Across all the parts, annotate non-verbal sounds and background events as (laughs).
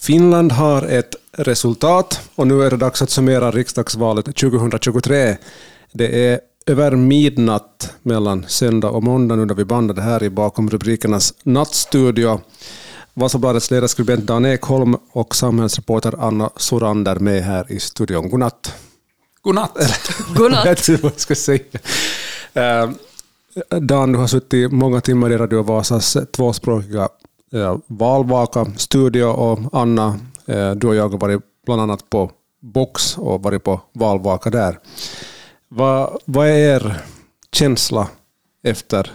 Finland har ett resultat och nu är det dags att summera riksdagsvalet 2023. Det är över midnatt mellan söndag och måndag nu när vi bandar det här i bakom rubrikernas nattstudio. Vasabladets ledarskribent Dan Ekholm och samhällsreporter Anna Sorander med här i studion. God natt. God natt. (laughs) God natt. Jag vad jag ska säga. Eh, Dan, du har suttit många timmar i Radio Vasas tvåspråkiga eh, valvaka-studio och Anna, du och jag har varit bland annat på Box och varit på valvaka där. Vad, vad är er känsla efter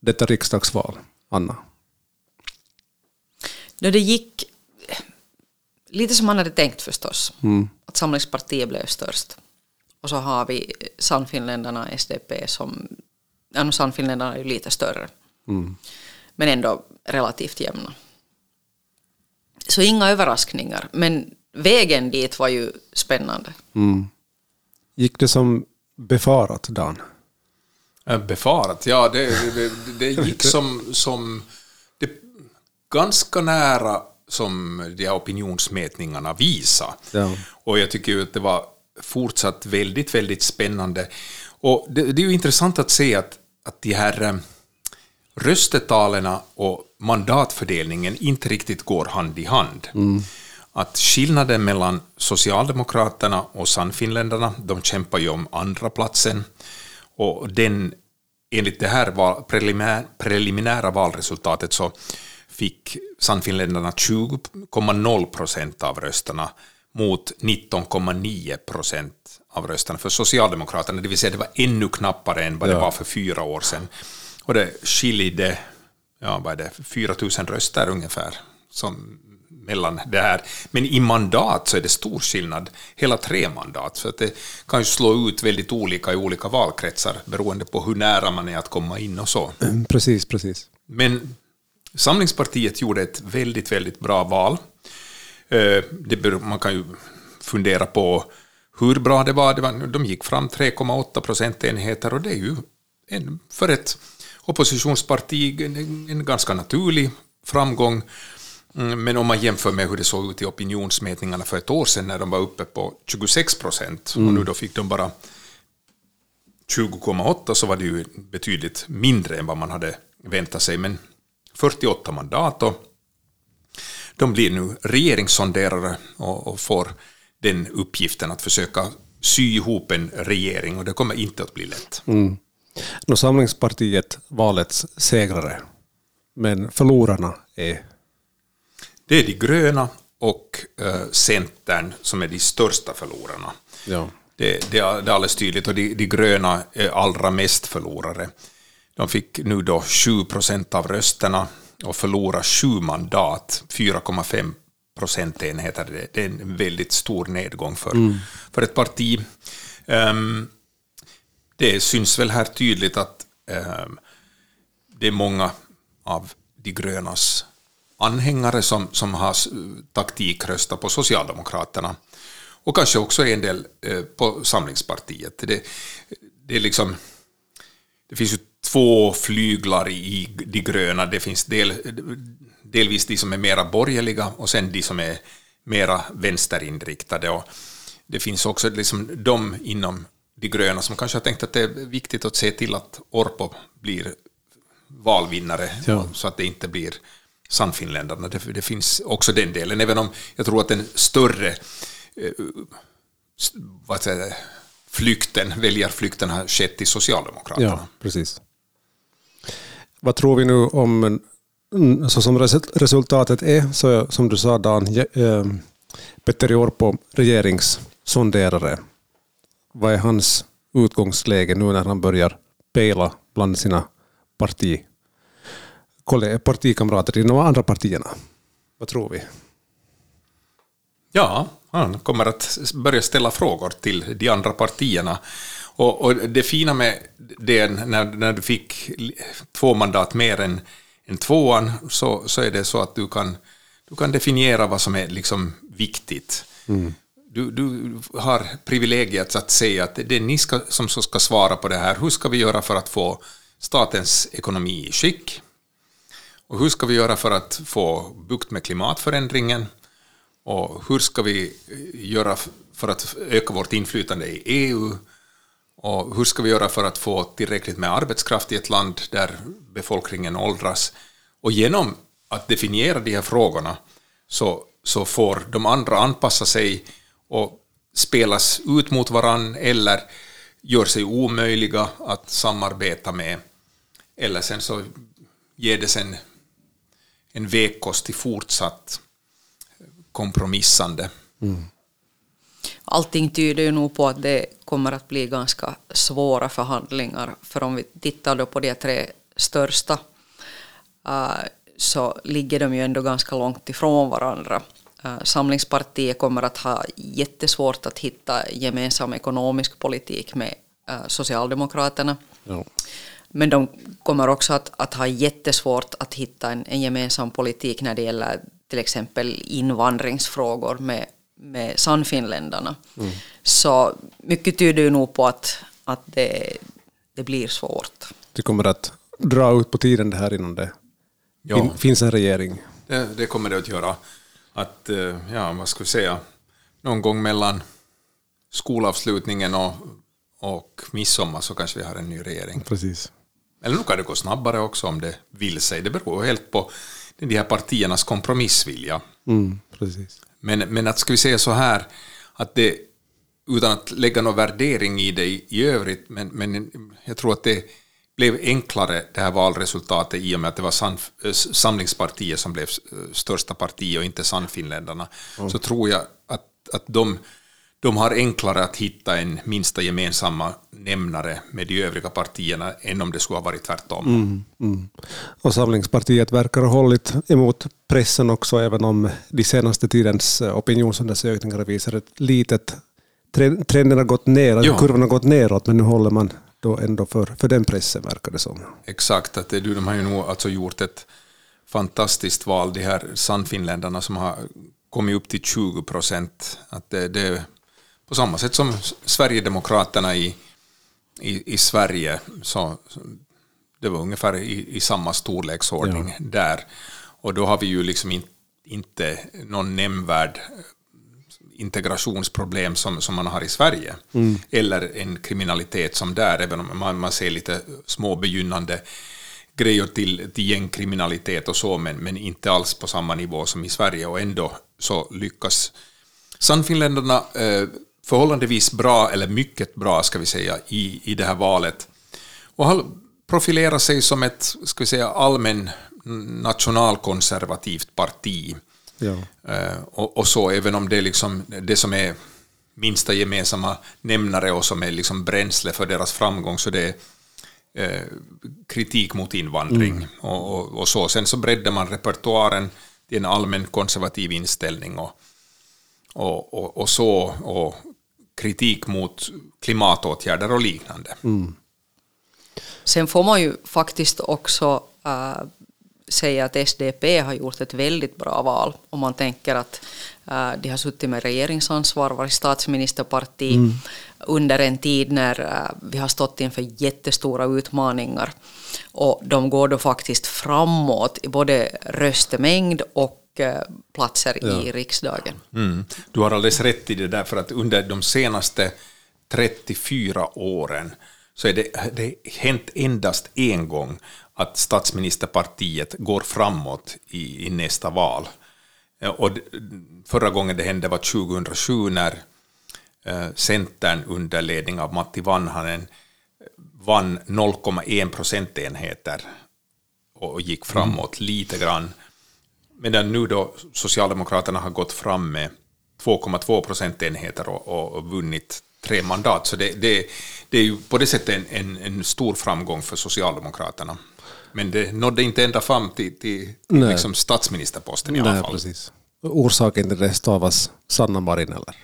detta riksdagsval, Anna? Då det gick lite som man hade tänkt förstås. Mm. Att Samlingspartiet blev störst. Och så har vi Sannfinländarna, SDP, som... Ja, no, Sannfinländarna är ju lite större. Mm. Men ändå relativt jämna. Så inga överraskningar. Men vägen dit var ju spännande. Mm. Gick det som befarat, Dan? Eh, Befarat, ja det, det, det (laughs) gick som, som det, ganska nära som de här opinionsmätningarna visar. Ja. Och jag tycker ju att det var fortsatt väldigt, väldigt spännande. Och det, det är ju intressant att se att, att de här eh, röstetalen och mandatfördelningen inte riktigt går hand i hand. Att skillnaden mellan Socialdemokraterna och Sannfinländarna, de kämpar ju om andra platsen och den, enligt det här val, preliminär, preliminära valresultatet så fick Sannfinländarna 20,0 procent av rösterna mot 19,9 procent av rösterna för Socialdemokraterna, det vill säga det var ännu knappare än vad det Ja. var för fyra år sedan. Och det skilde, ja vad är det, 4 000 röster ungefär som mellan det här. Men i mandat så är det stor skillnad, hela tre mandat, så att det kan ju slå ut väldigt olika i olika valkretsar beroende på hur nära man är att komma in och så. Mm, Precis, precis. Men Samlingspartiet gjorde ett väldigt, väldigt bra val. Eh, beror, man kan ju fundera på hur bra det var. Det var de gick fram 3,8 procentenheter och det är ju en, för ett oppositionsparti en, ganska naturlig framgång. Mm, Men om man jämför med hur det såg ut i opinionsmätningarna för ett år sedan när de var uppe på 26 procent och nu då fick de bara 20,8 så var det ju betydligt mindre än vad man hade väntat sig. Men 48 mandat och de blir nu regeringssonderare och, och får den uppgiften att försöka sy ihop en regering och det kommer inte att bli lätt. Mm. Nå, Samlingspartiet valets segrare, men förlorarna är... Det är de gröna och eh, Centern som är de största förlorarna. Ja. Det, det, är, det är alldeles tydligt och de, de gröna är allra mest förlorare. De fick nu då 7 procent av rösterna och förlorar sju mandat, 4,5 procentenheter. Det, är en väldigt stor nedgång för, för ett parti. Ehm, det syns väl här tydligt att eh, det är många av de grönas anhängare som, som har taktikröstat på Socialdemokraterna. Och kanske också en del eh, på Samlingspartiet. Det, det, är liksom, det finns ju två flyglar i de gröna. Det finns del, delvis de som är mera borgerliga och sen de som är mera vänsterinriktade. Och det finns också liksom de inom de gröna som kanske har tänkt att det är viktigt att se till att Orpo blir valvinnare Ja. så att det inte blir Sannfinländarna. Det, det finns också den delen, även om jag tror att den större eh, vad säger flykten, väljarflykten har skett i Socialdemokraterna. Ja, precis. Vad tror vi nu om, mm, så som resu- resultatet är, så som du sa Dan, eh, Petteri Orpo regeringssonderare. Vad är hans utgångsläge nu när han börjar pejla bland sina parti, partikamrater i de andra partierna? Vad tror vi? Ja, han kommer att börja ställa frågor till de andra partierna. Och, och det fina med det, när, när du fick två mandat mer än, än tvåan, så, så är det så att du kan, du kan definiera vad som är liksom viktigt. Du, du har privilegiet att säga att det är ni ska, som ska svara på det här. Hur ska vi göra för att få statens ekonomi i skick? Och hur ska vi göra för att få bukt med klimatförändringen? Och hur ska vi eh, göra för att öka vårt inflytande i EU? Och hur ska vi göra för att få tillräckligt med arbetskraft i ett land där befolkningen åldras? Och genom att definiera de här frågorna så, så får de andra anpassa sig och spelas ut mot varann eller gör sig omöjliga att samarbeta med. Eller sen så ger det sen en vägkost till fortsatt kompromissande. Mm. Allting tyder ju nog på att det kommer att bli ganska svåra förhandlingar. För om vi tittar då på de tre största uh, så ligger de ju ändå ganska långt ifrån varandra. Uh, Samlingspartiet kommer att ha jättesvårt att hitta gemensam ekonomisk politik med uh, Socialdemokraterna. Ja. Men de kommer också att, att ha jättesvårt att hitta en, en gemensam politik när det gäller till exempel invandringsfrågor med, med Sannfinländarna. Mm. Så mycket tyder ju nog på att, att det, det blir svårt. Det kommer att dra ut på tiden det här innan det ja. finns en regering. Det, det, kommer det att göra. Att, eh, ja, vad ska vi säga, någon gång mellan skolavslutningen och, och midsommar så kanske vi har en ny regering. Precis. Eller nu kan det gå snabbare också om det vill sig. Det beror helt på de här partiernas kompromissvilja. Mm, precis. Men, men att ska vi säga så här, att det, utan att lägga någon värdering i det i, i övrigt, men, men jag tror att det blev enklare det här valresultatet i och med att det var San, äh, Samlingspartiet som blev äh, största parti och inte Sannfinländarna, mm. så tror jag att, att de de har enklare att hitta en minsta gemensamma nämnare med de övriga partierna än om det skulle ha varit tvärtom. Mm, mm. Och Samlingspartiet verkar ha hållit emot pressen också, även om de senaste tidens eh, opinionsundersökningar visar ett litet... Trenden har gått ner, kurvan har gått neråt, men nu håller man då ändå för, för den pressen, verkar det som. Exakt, att det, de har ju nog alltså gjort ett fantastiskt val, de här Sannfinländarna som har kommit upp till 20 procent. Att det, det på samma sätt som Sverigedemokraterna i, i, i Sverige, så, det var ungefär i, i samma storleksordning ja. där. Och då har vi ju liksom in, inte någon nämnvärd integrationsproblem som, som man har i Sverige. Mm. Eller en kriminalitet som där, även om man, man ser lite små begynnande grejer till, till gängkriminalitet och så, men, men inte alls på samma nivå som i Sverige. Och ändå så lyckas Sannfinländarna eh, förhållandevis bra, eller mycket bra ska vi säga, i, i det här valet. Och har profilerat sig som ett ska vi säga, allmän nationalkonservativt parti. Ja. Uh, och, och, så, även om det är liksom det som är minsta gemensamma nämnare och som är liksom bränsle för deras framgång, så det är uh, kritik mot invandring mm. och, och, och, så. Sen så breddar man repertoaren till en allmän konservativ inställning och, och, och, och så, och kritik mot klimatåtgärder och liknande. Mm. Sen får man ju faktiskt också äh, säga att SDP har gjort ett väldigt bra val om man tänker att äh, de har suttit med regeringsansvar, varit statsministerparti mm. under en tid när äh, vi har stått inför jättestora utmaningar. Och de går då faktiskt framåt i både röstmängd och Eh, platser ja. i riksdagen. Mm. Du har alldeles rätt i det där, för att under de senaste 34 åren så är det, det hänt endast en gång att statsministerpartiet går framåt i, i nästa val. Eh, och förra gången det hände var 2007 när eh, Centern under ledning av Matti Vanhanen vann 0,1 procentenheter och gick framåt mm. lite grann medan nu då Socialdemokraterna har gått fram med 2,2 procentenheter och, och vunnit tre mandat. Så det, det, det är ju på det sättet en, en, en, stor framgång för Socialdemokraterna. Men det nådde inte ända fram till, till liksom statsministerposten i alla fall. Precis. Orsaken till det stavas Sanna Marin eller?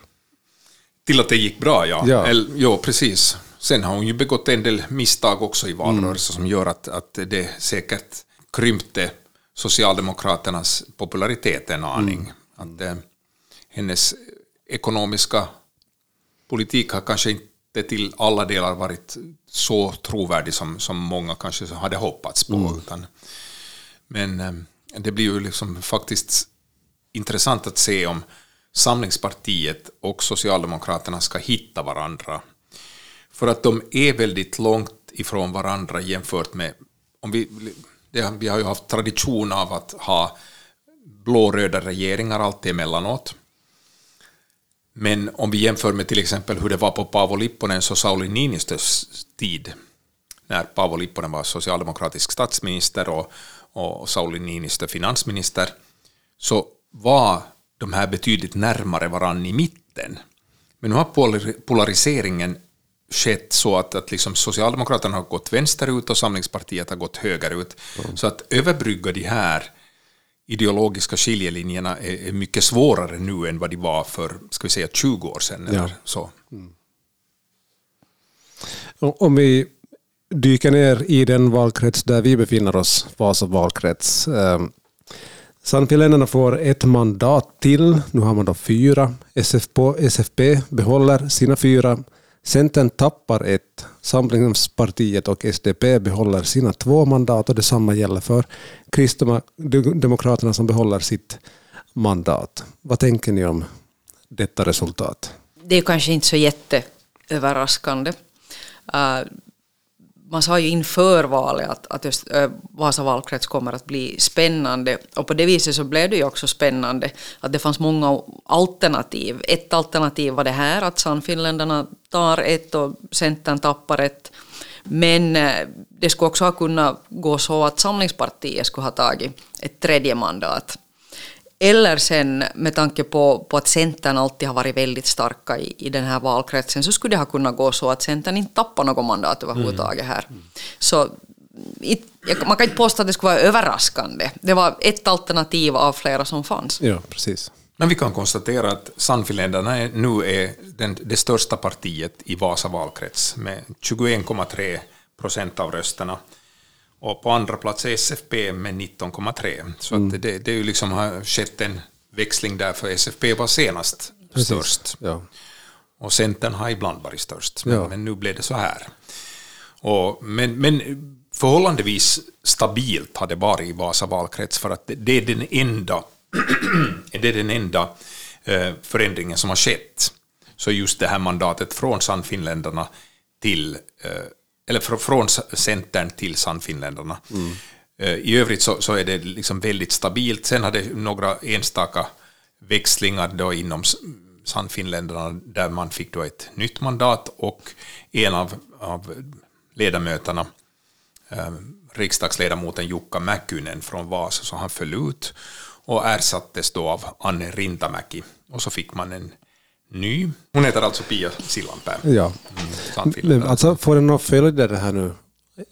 Till att det gick bra, ja. Ja, eller, ja precis. Sen har hon ju begått en del misstag också i valrörelsen mm. som gör att, att det säkert krympte Socialdemokraternas popularitet en aning. Mm. Att, eh, hennes ekonomiska politik har kanske inte till alla delar varit så trovärdig som, som många kanske hade hoppats på. Mm. Utan, men eh, det blir ju liksom faktiskt intressant att se om, Samlingspartiet och Socialdemokraterna ska hitta varandra. För att de är väldigt långt ifrån varandra jämfört med... Om vi, det, vi har ju haft tradition av att ha blå-röda regeringar alltid emellanåt. Men om vi jämför med till exempel hur det var på Paavo Lipponens och Sauli Niinistös tid, när Paavo Lipponen var socialdemokratisk statsminister och, och Sauli Niinistö finansminister, så var de här betydligt närmare varann i mitten. Men nu har polariseringen skett så att, att liksom Socialdemokraterna har gått vänsterut och Samlingspartiet har gått högerut. Mm. Så att överbrygga de här ideologiska skiljelinjerna är, är, mycket svårare nu än vad de var för ska vi säga, 20 år sedan. Eller så. Mm. Om vi dyker ner i den valkrets där vi befinner oss, Vasa valkrets. Eh, Sannfinländarna får ett mandat till, nu har man då fyra. SFP behåller sina fyra. Centern tappar ett, Samlingspartiet och SDP behåller sina två mandat och detsamma gäller för Kristdemokraterna som behåller sitt mandat. Vad tänker ni om detta resultat? Det är kanske inte så jätteöverraskande. Uh, man sa ju inför valet att, att just äh, Vasa valkrets kommer att bli spännande. Och på det viset så blev det ju också spännande att det fanns många alternativ. Ett alternativ var det här att Sannfinländarna tar ett och Centern tappar ett. Men det skulle också ha kunnat gå så att Samlingspartiet skulle ha tagit ett tredje mandat. Eller sen med tanke på, på att Centern alltid har varit väldigt starka i, i den här valkretsen så skulle det ha kunnat gå så att Centern inte tappar något mandat överhuvudtaget här. Så it, man kan inte påstå att det skulle vara överraskande. Det var ett alternativ av flera som fanns. Ja, precis. Men vi kan konstatera att Sannfinländarna nu är den, det största partiet i Vasa valkrets med 21,3 procent av rösterna. Och på andra plats är SFP med 19,3. Så mm. att det, det är ju liksom har skett en växling där, för SFP var senast Precis. störst. Ja. Och Centern har ibland varit störst, men, ja. men nu blev det så här. Och, men, men förhållandevis stabilt har det varit i Vasa valkrets, för att det, det är den enda, (clears throat) det är den enda eh, förändringen som har skett. Så just det här mandatet från Sannfinländarna till eh, eller från Centern till Sannfinländarna. Mm. Eh, I övrigt så, så, är det liksom väldigt stabilt. Sen har det några enstaka växlingar då inom Sannfinländarna där man fick då ett nytt mandat och en av, av ledamöterna, eh, riksdagsledamoten Jukka Mäkynen från Vasa, så han föll ut och ersattes då av Anne Rintamäki. Och så fick man en ny. Hon heter alltså Pia Sillanpää. Ja. Mm, alltså, får det några följder det här nu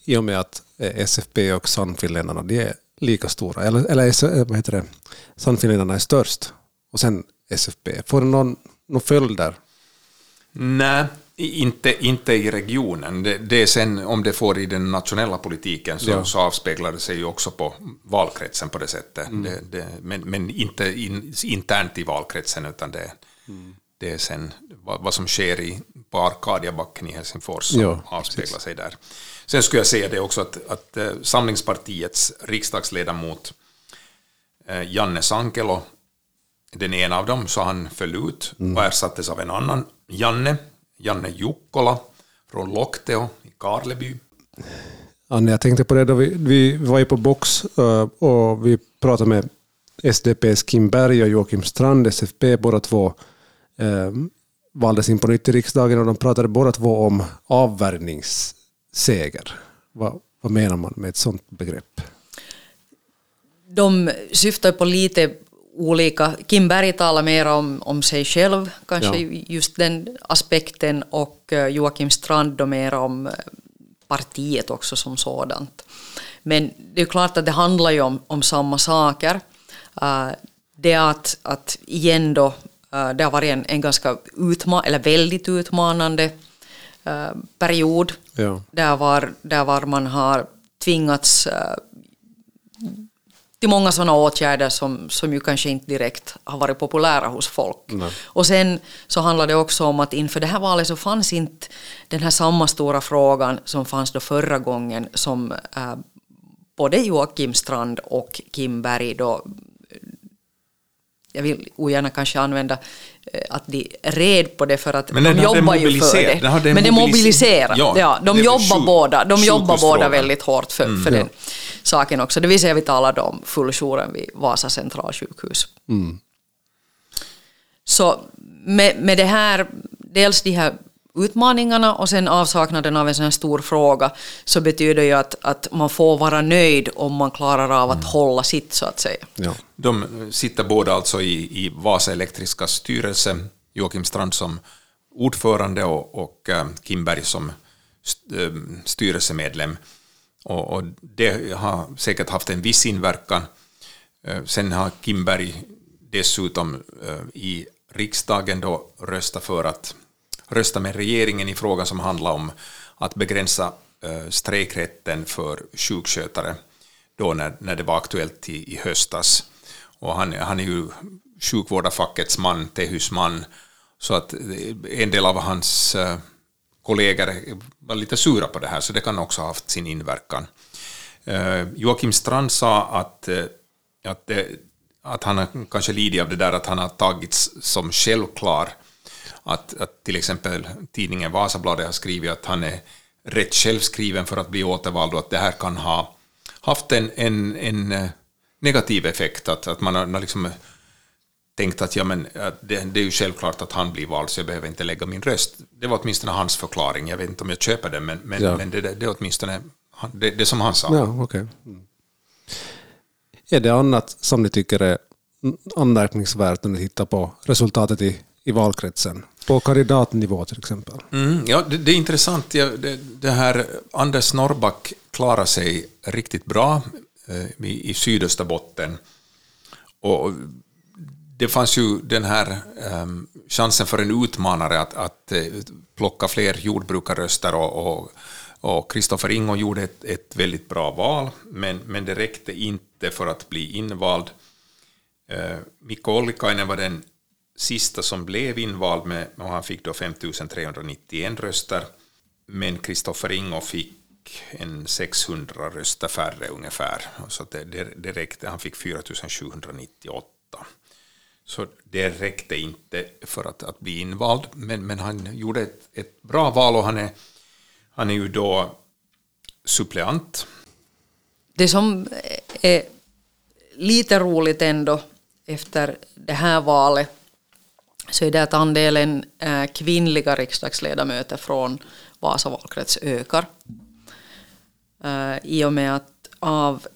i och med att eh, SFP och Sannfinländarna de är lika stora? Eller, eller eh, vad heter det? Sannfinländarna är störst och sen SFP. Får det någon, någon följder? Nej, inte, inte i regionen. Det, det är sen om det får i den nationella politiken så, ja. så avspeglar det sig ju också på valkretsen på det sättet. Mm. Det, det, men, men inte in, internt i valkretsen utan det, mm det är sen vad, vad som sker i, på Arkadiabacken i Helsingfors som ja, avspeglar sig där. Sen skulle jag säga det också att, att äh, Samlingspartiets riksdagsledamot äh, Janne Sankelo, den ena av dem, så han föll ut mm. och ersattes av en annan Janne, Janne Jukkola från Lokteo i Karleby. Anne, jag tänkte på det då vi, vi var ju på Box uh, och vi pratade med SDPs Kim Berg och Joakim Strand, SFP, båda två eh, valdes in på nytt i riksdagen och de pratade båda två om avvärjningsseger. Vad, vad menar man med ett sådant begrepp? De syftar på lite olika... Kim Berg talar mer om, om sig själv, kanske ja. just den aspekten, och eh, Joakim Strand då mer om eh, partiet också som sådant. Men det är klart att det handlar ju om, om samma saker. Uh, det att, att igen då Eh, det har varit en, en ganska utma eller väldigt utmanande uh, period. Ja. Där, var, där var man har tvingats till många sådana åtgärder som, som ju kanske inte direkt har varit populära hos folk. Nej. Och sen så handlar det också om att inför det här valet så fanns inte den här samma stora frågan som fanns då förra gången som uh, både Joakim Strand och Kim Berg då jag vill ogärna kanske använda eh, att de red på det för att Men de jobbar ju för det. hade Men det mobiliserar. Ja, Ja, de det jobbar sjuk- båda, de jobbar båda väldigt hårt för, för den saken också. Det vill säga vi talade om fulljouren vid Vasa centralsjukhus. Så med, med det här, dels de här utmaningarna och sen avsaknaden av en sån här stor fråga så betyder ju att, att man får vara nöjd om man klarar av att hålla sitt så att säga. Ja. De sitter båda alltså i, i Vasa Elektriska styrelse, Joakim Strand som ordförande och, och eh, Kim Berg som eh, styrelsemedlem. Och, och det har säkert haft en viss inverkan. Eh, Sen har Kim Berg dessutom eh, i riksdagen då röstat för att rösta med regeringen i frågan som handlar om att begränsa eh, strejkrätten för sjukskötare då när, när det var aktuellt i, i höstas. Och han, han är ju sjukvårdarfackets man, Tehys man, så att eh, en del av hans eh, kollegor var lite sura på det här, så det kan också ha haft sin inverkan. Joakim Strand sa att, att, det, att han kanske lidit av det där att han har tagits som självklar. Att, att till exempel tidningen Vasabladet har skrivit att han är rätt självskriven för att bli återvald och att det här kan ha haft en, en, en eh, negativ effekt. Att, att man har liksom tänkt att ja, men, att det, det är ju självklart att han blir vald så jag behöver inte lägga min röst. Det var åtminstone hans förklaring. Jag vet inte om jag köper den, men, men, Ja. men det, det, är åtminstone det, det som han sa. Ja, okej. Mm. Är det annat som ni tycker är anmärkningsvärt när ni tittar på resultatet i, i valkretsen? På kandidatnivå till exempel. Mm, ja, det, det är intressant. Ja, det, det här Anders Norrback klarar sig riktigt bra eh, i, i Sydösterbotten. Och det fanns ju den här eh, chansen för en utmanare att, att eh, plocka fler jordbrukarröster och, och, och Kristoffer Ingo gjorde ett, ett väldigt bra val, men, men det räckte inte för att bli invald. Eh, Mikko Ollikainen var den sista som blev invald med, och han fick då 5391 röster. Men Kristoffer Ingo fick en 600 röster färre ungefär. Så det, det, det räckte, han fick 4798. Så det räckte inte för att, att bli invald, men, men han gjorde ett, ett bra val och han är, han är ju då suppleant. Det som är lite roligt ändå efter det här valet så är det att andelen eh, kvinnliga riksdagsledamöter från Vasa valkrets ökar. Eh, I och med att av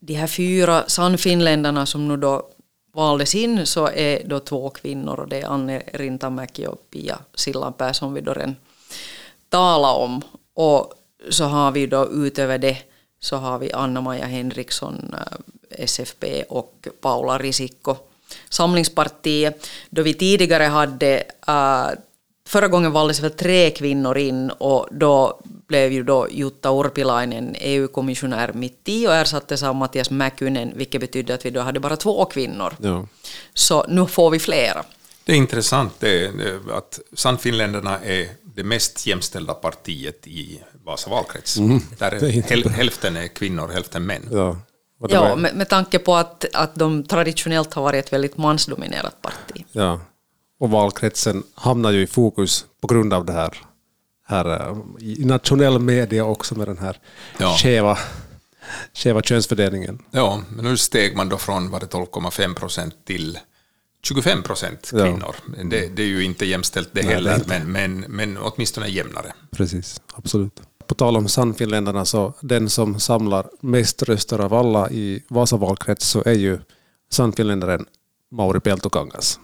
de här fyra sannfinländarna som nu då valdes in så är då två kvinnor och det är Anne Rintamäki och Pia Sillanpää som vi då redan talade om. Och så har vi då utöver det så har vi Anna-Maja Henriksson, eh, SFP och Paula Risikko, Samlingspartiet. Då vi tidigare hade, uh, förra gången valdes väl tre kvinnor in och då blev ju då Jutta Urpilainen EU-kommissionär mitt i och ersattes av Mattias Mäkynen, vilket betydde att vi då hade bara två kvinnor. Ja. Så nu får vi flera. Det är intressant det, att Sannfinländarna är det mest jämställda partiet i Vasa valkrets. Där Mm. det är häl, hälften är kvinnor, hälften män. Ja. Ja, med, med tanke på att, att de traditionellt har varit ett väldigt mansdominerat parti. ja. Och valkretsen hamnar ju i fokus på grund av det här, här eh, i nationell media också med den här Ja. skeva, skeva könsfördelningen. Ja, men nu steg man då från var det 12,5 procent till 25 procent Ja. kvinnor. Det, det är ju inte jämställt det Nej, heller, det men, men, men åtminstone jämnare. Precis, absolut. På tal om Sannfinländarna så den som samlar mest röster av alla i Vasa valkrets så är ju Sannfinländaren Mauri Peltokangas.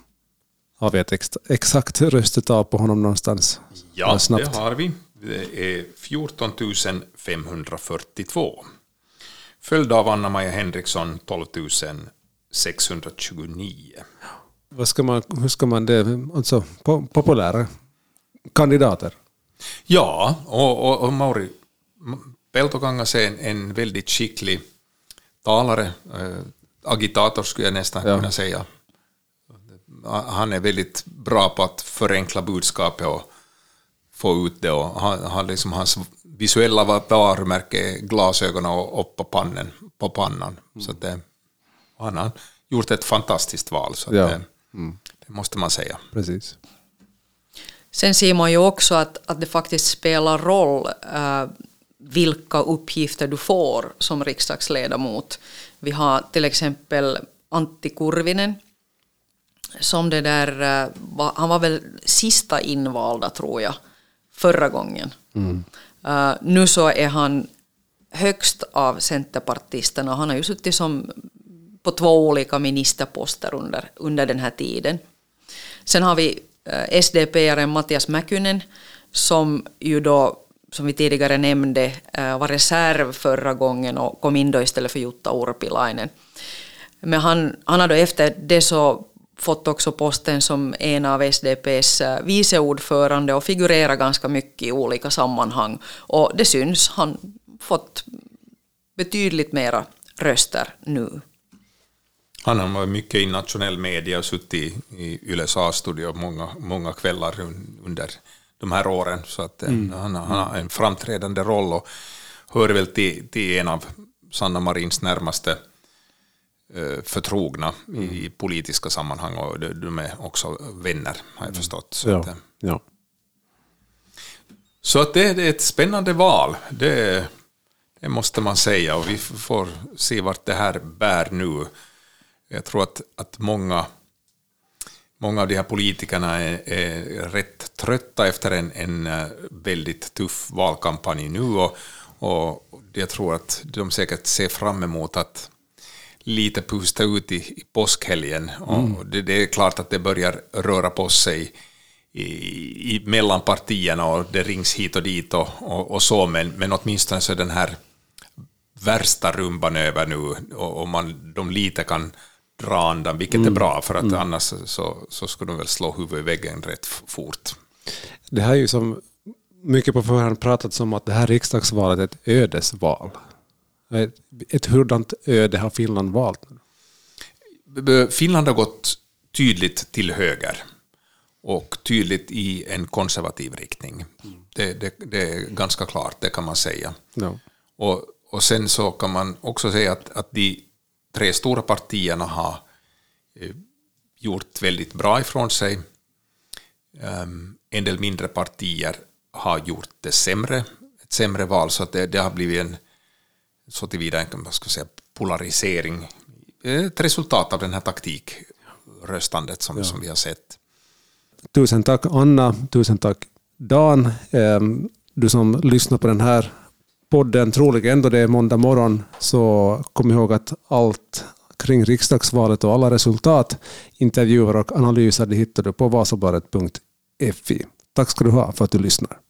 Har vi ett ex- exakt röstetal på honom någonstans? Ja, det har vi. Det är 14 542. Följd av Anna-Maja Henriksson 12 629. Vad ska man, hur ska man det, alltså po- populära kandidater? Ja, och, och, och Mauri Peltokangas är en, en väldigt skicklig talare, eh, agitator skulle jag nästan Ja. kunna säga. Han är väldigt bra på att förenkla budskapet och få ut det. Och han, han liksom, hans visuella varumärke är glasögonen och upp på, pannen, på pannan. Så att det, han, han, gjort ett fantastiskt val. Så Ja. det, det måste man säga. Precis. Sen ser man ju också att, att det faktiskt spelar roll eh, vilka uppgifter du får som riksdagsledamot. Vi har till exempel Antti Kurvinen, som det där, eh, var, han var väl sista invalda tror jag, förra gången. Eh, nu så är han högst av centerpartisterna. Han har ju suttit som på två olika ministerposter under, under den här tiden. Sen har vi Eh, SDP-aren Mattias Mäkynen som ju då, som vi tidigare nämnde, eh, var reserv förra gången och kom in då istället för Jutta Urpilainen. Men han, han har då efter det så fått också posten som en av SDPs eh, vice ordförande och figurerar ganska mycket i olika sammanhang. Och det syns, han fått betydligt mera röster nu. Han har varit mycket i nationell media och suttit i, Yles A-studio många, många kvällar un- under de här åren. Så att eh, han, har- han har en framträdande roll och hör väl till, till en av Sanna Marins närmaste eh, förtrogna i politiska sammanhang och de, är också vänner har jag förstått. Så, att, Ja. eh, Ja. så att det, är ett spännande val, det, det måste man säga och vi får se vart det här bär nu. Jag tror att, att många, många av de här politikerna är, är rätt trötta efter en, en eh, väldigt tuff valkampanj nu och, och jag tror att de säkert ser fram emot att lite pusta ut i, i påskhelgen. Och det, det är klart att det börjar röra på sig i, i, mellan partierna och det rings hit och dit och, och, och så, men, men åtminstone så är den här värsta rumban över nu och, och man, de lite kan dra andan, vilket är bra, för att annars så, så skulle de väl slå huvudet i väggen rätt fort. Det här är ju som mycket på förhand pratats om att det här riksdagsvalet är ett ödesval. Ett, ett hurdant öde har Finland valt? Finland har gått tydligt till höger och tydligt i en konservativ riktning. Det, det, det är ganska klart, det kan man säga. Ja. Och, och sen så kan man också säga att, att de tre stora partierna har eh, gjort väldigt bra ifrån sig. Ehm, en del mindre partier har gjort det sämre, ett sämre val, så att det, det har blivit en så tillvida en ska säga, polarisering. Ett resultat av den här taktikröstandet som, som vi har sett. Tusen tack Anna, tusen tack Dan. Ehm, Du som lyssnar på den här podden, troligen ändå det är måndag morgon, så kom ihåg att allt kring riksdagsvalet och alla resultat, intervjuer och analyser det hittar du på vasabladet.fi. Tack ska du ha för att du lyssnar.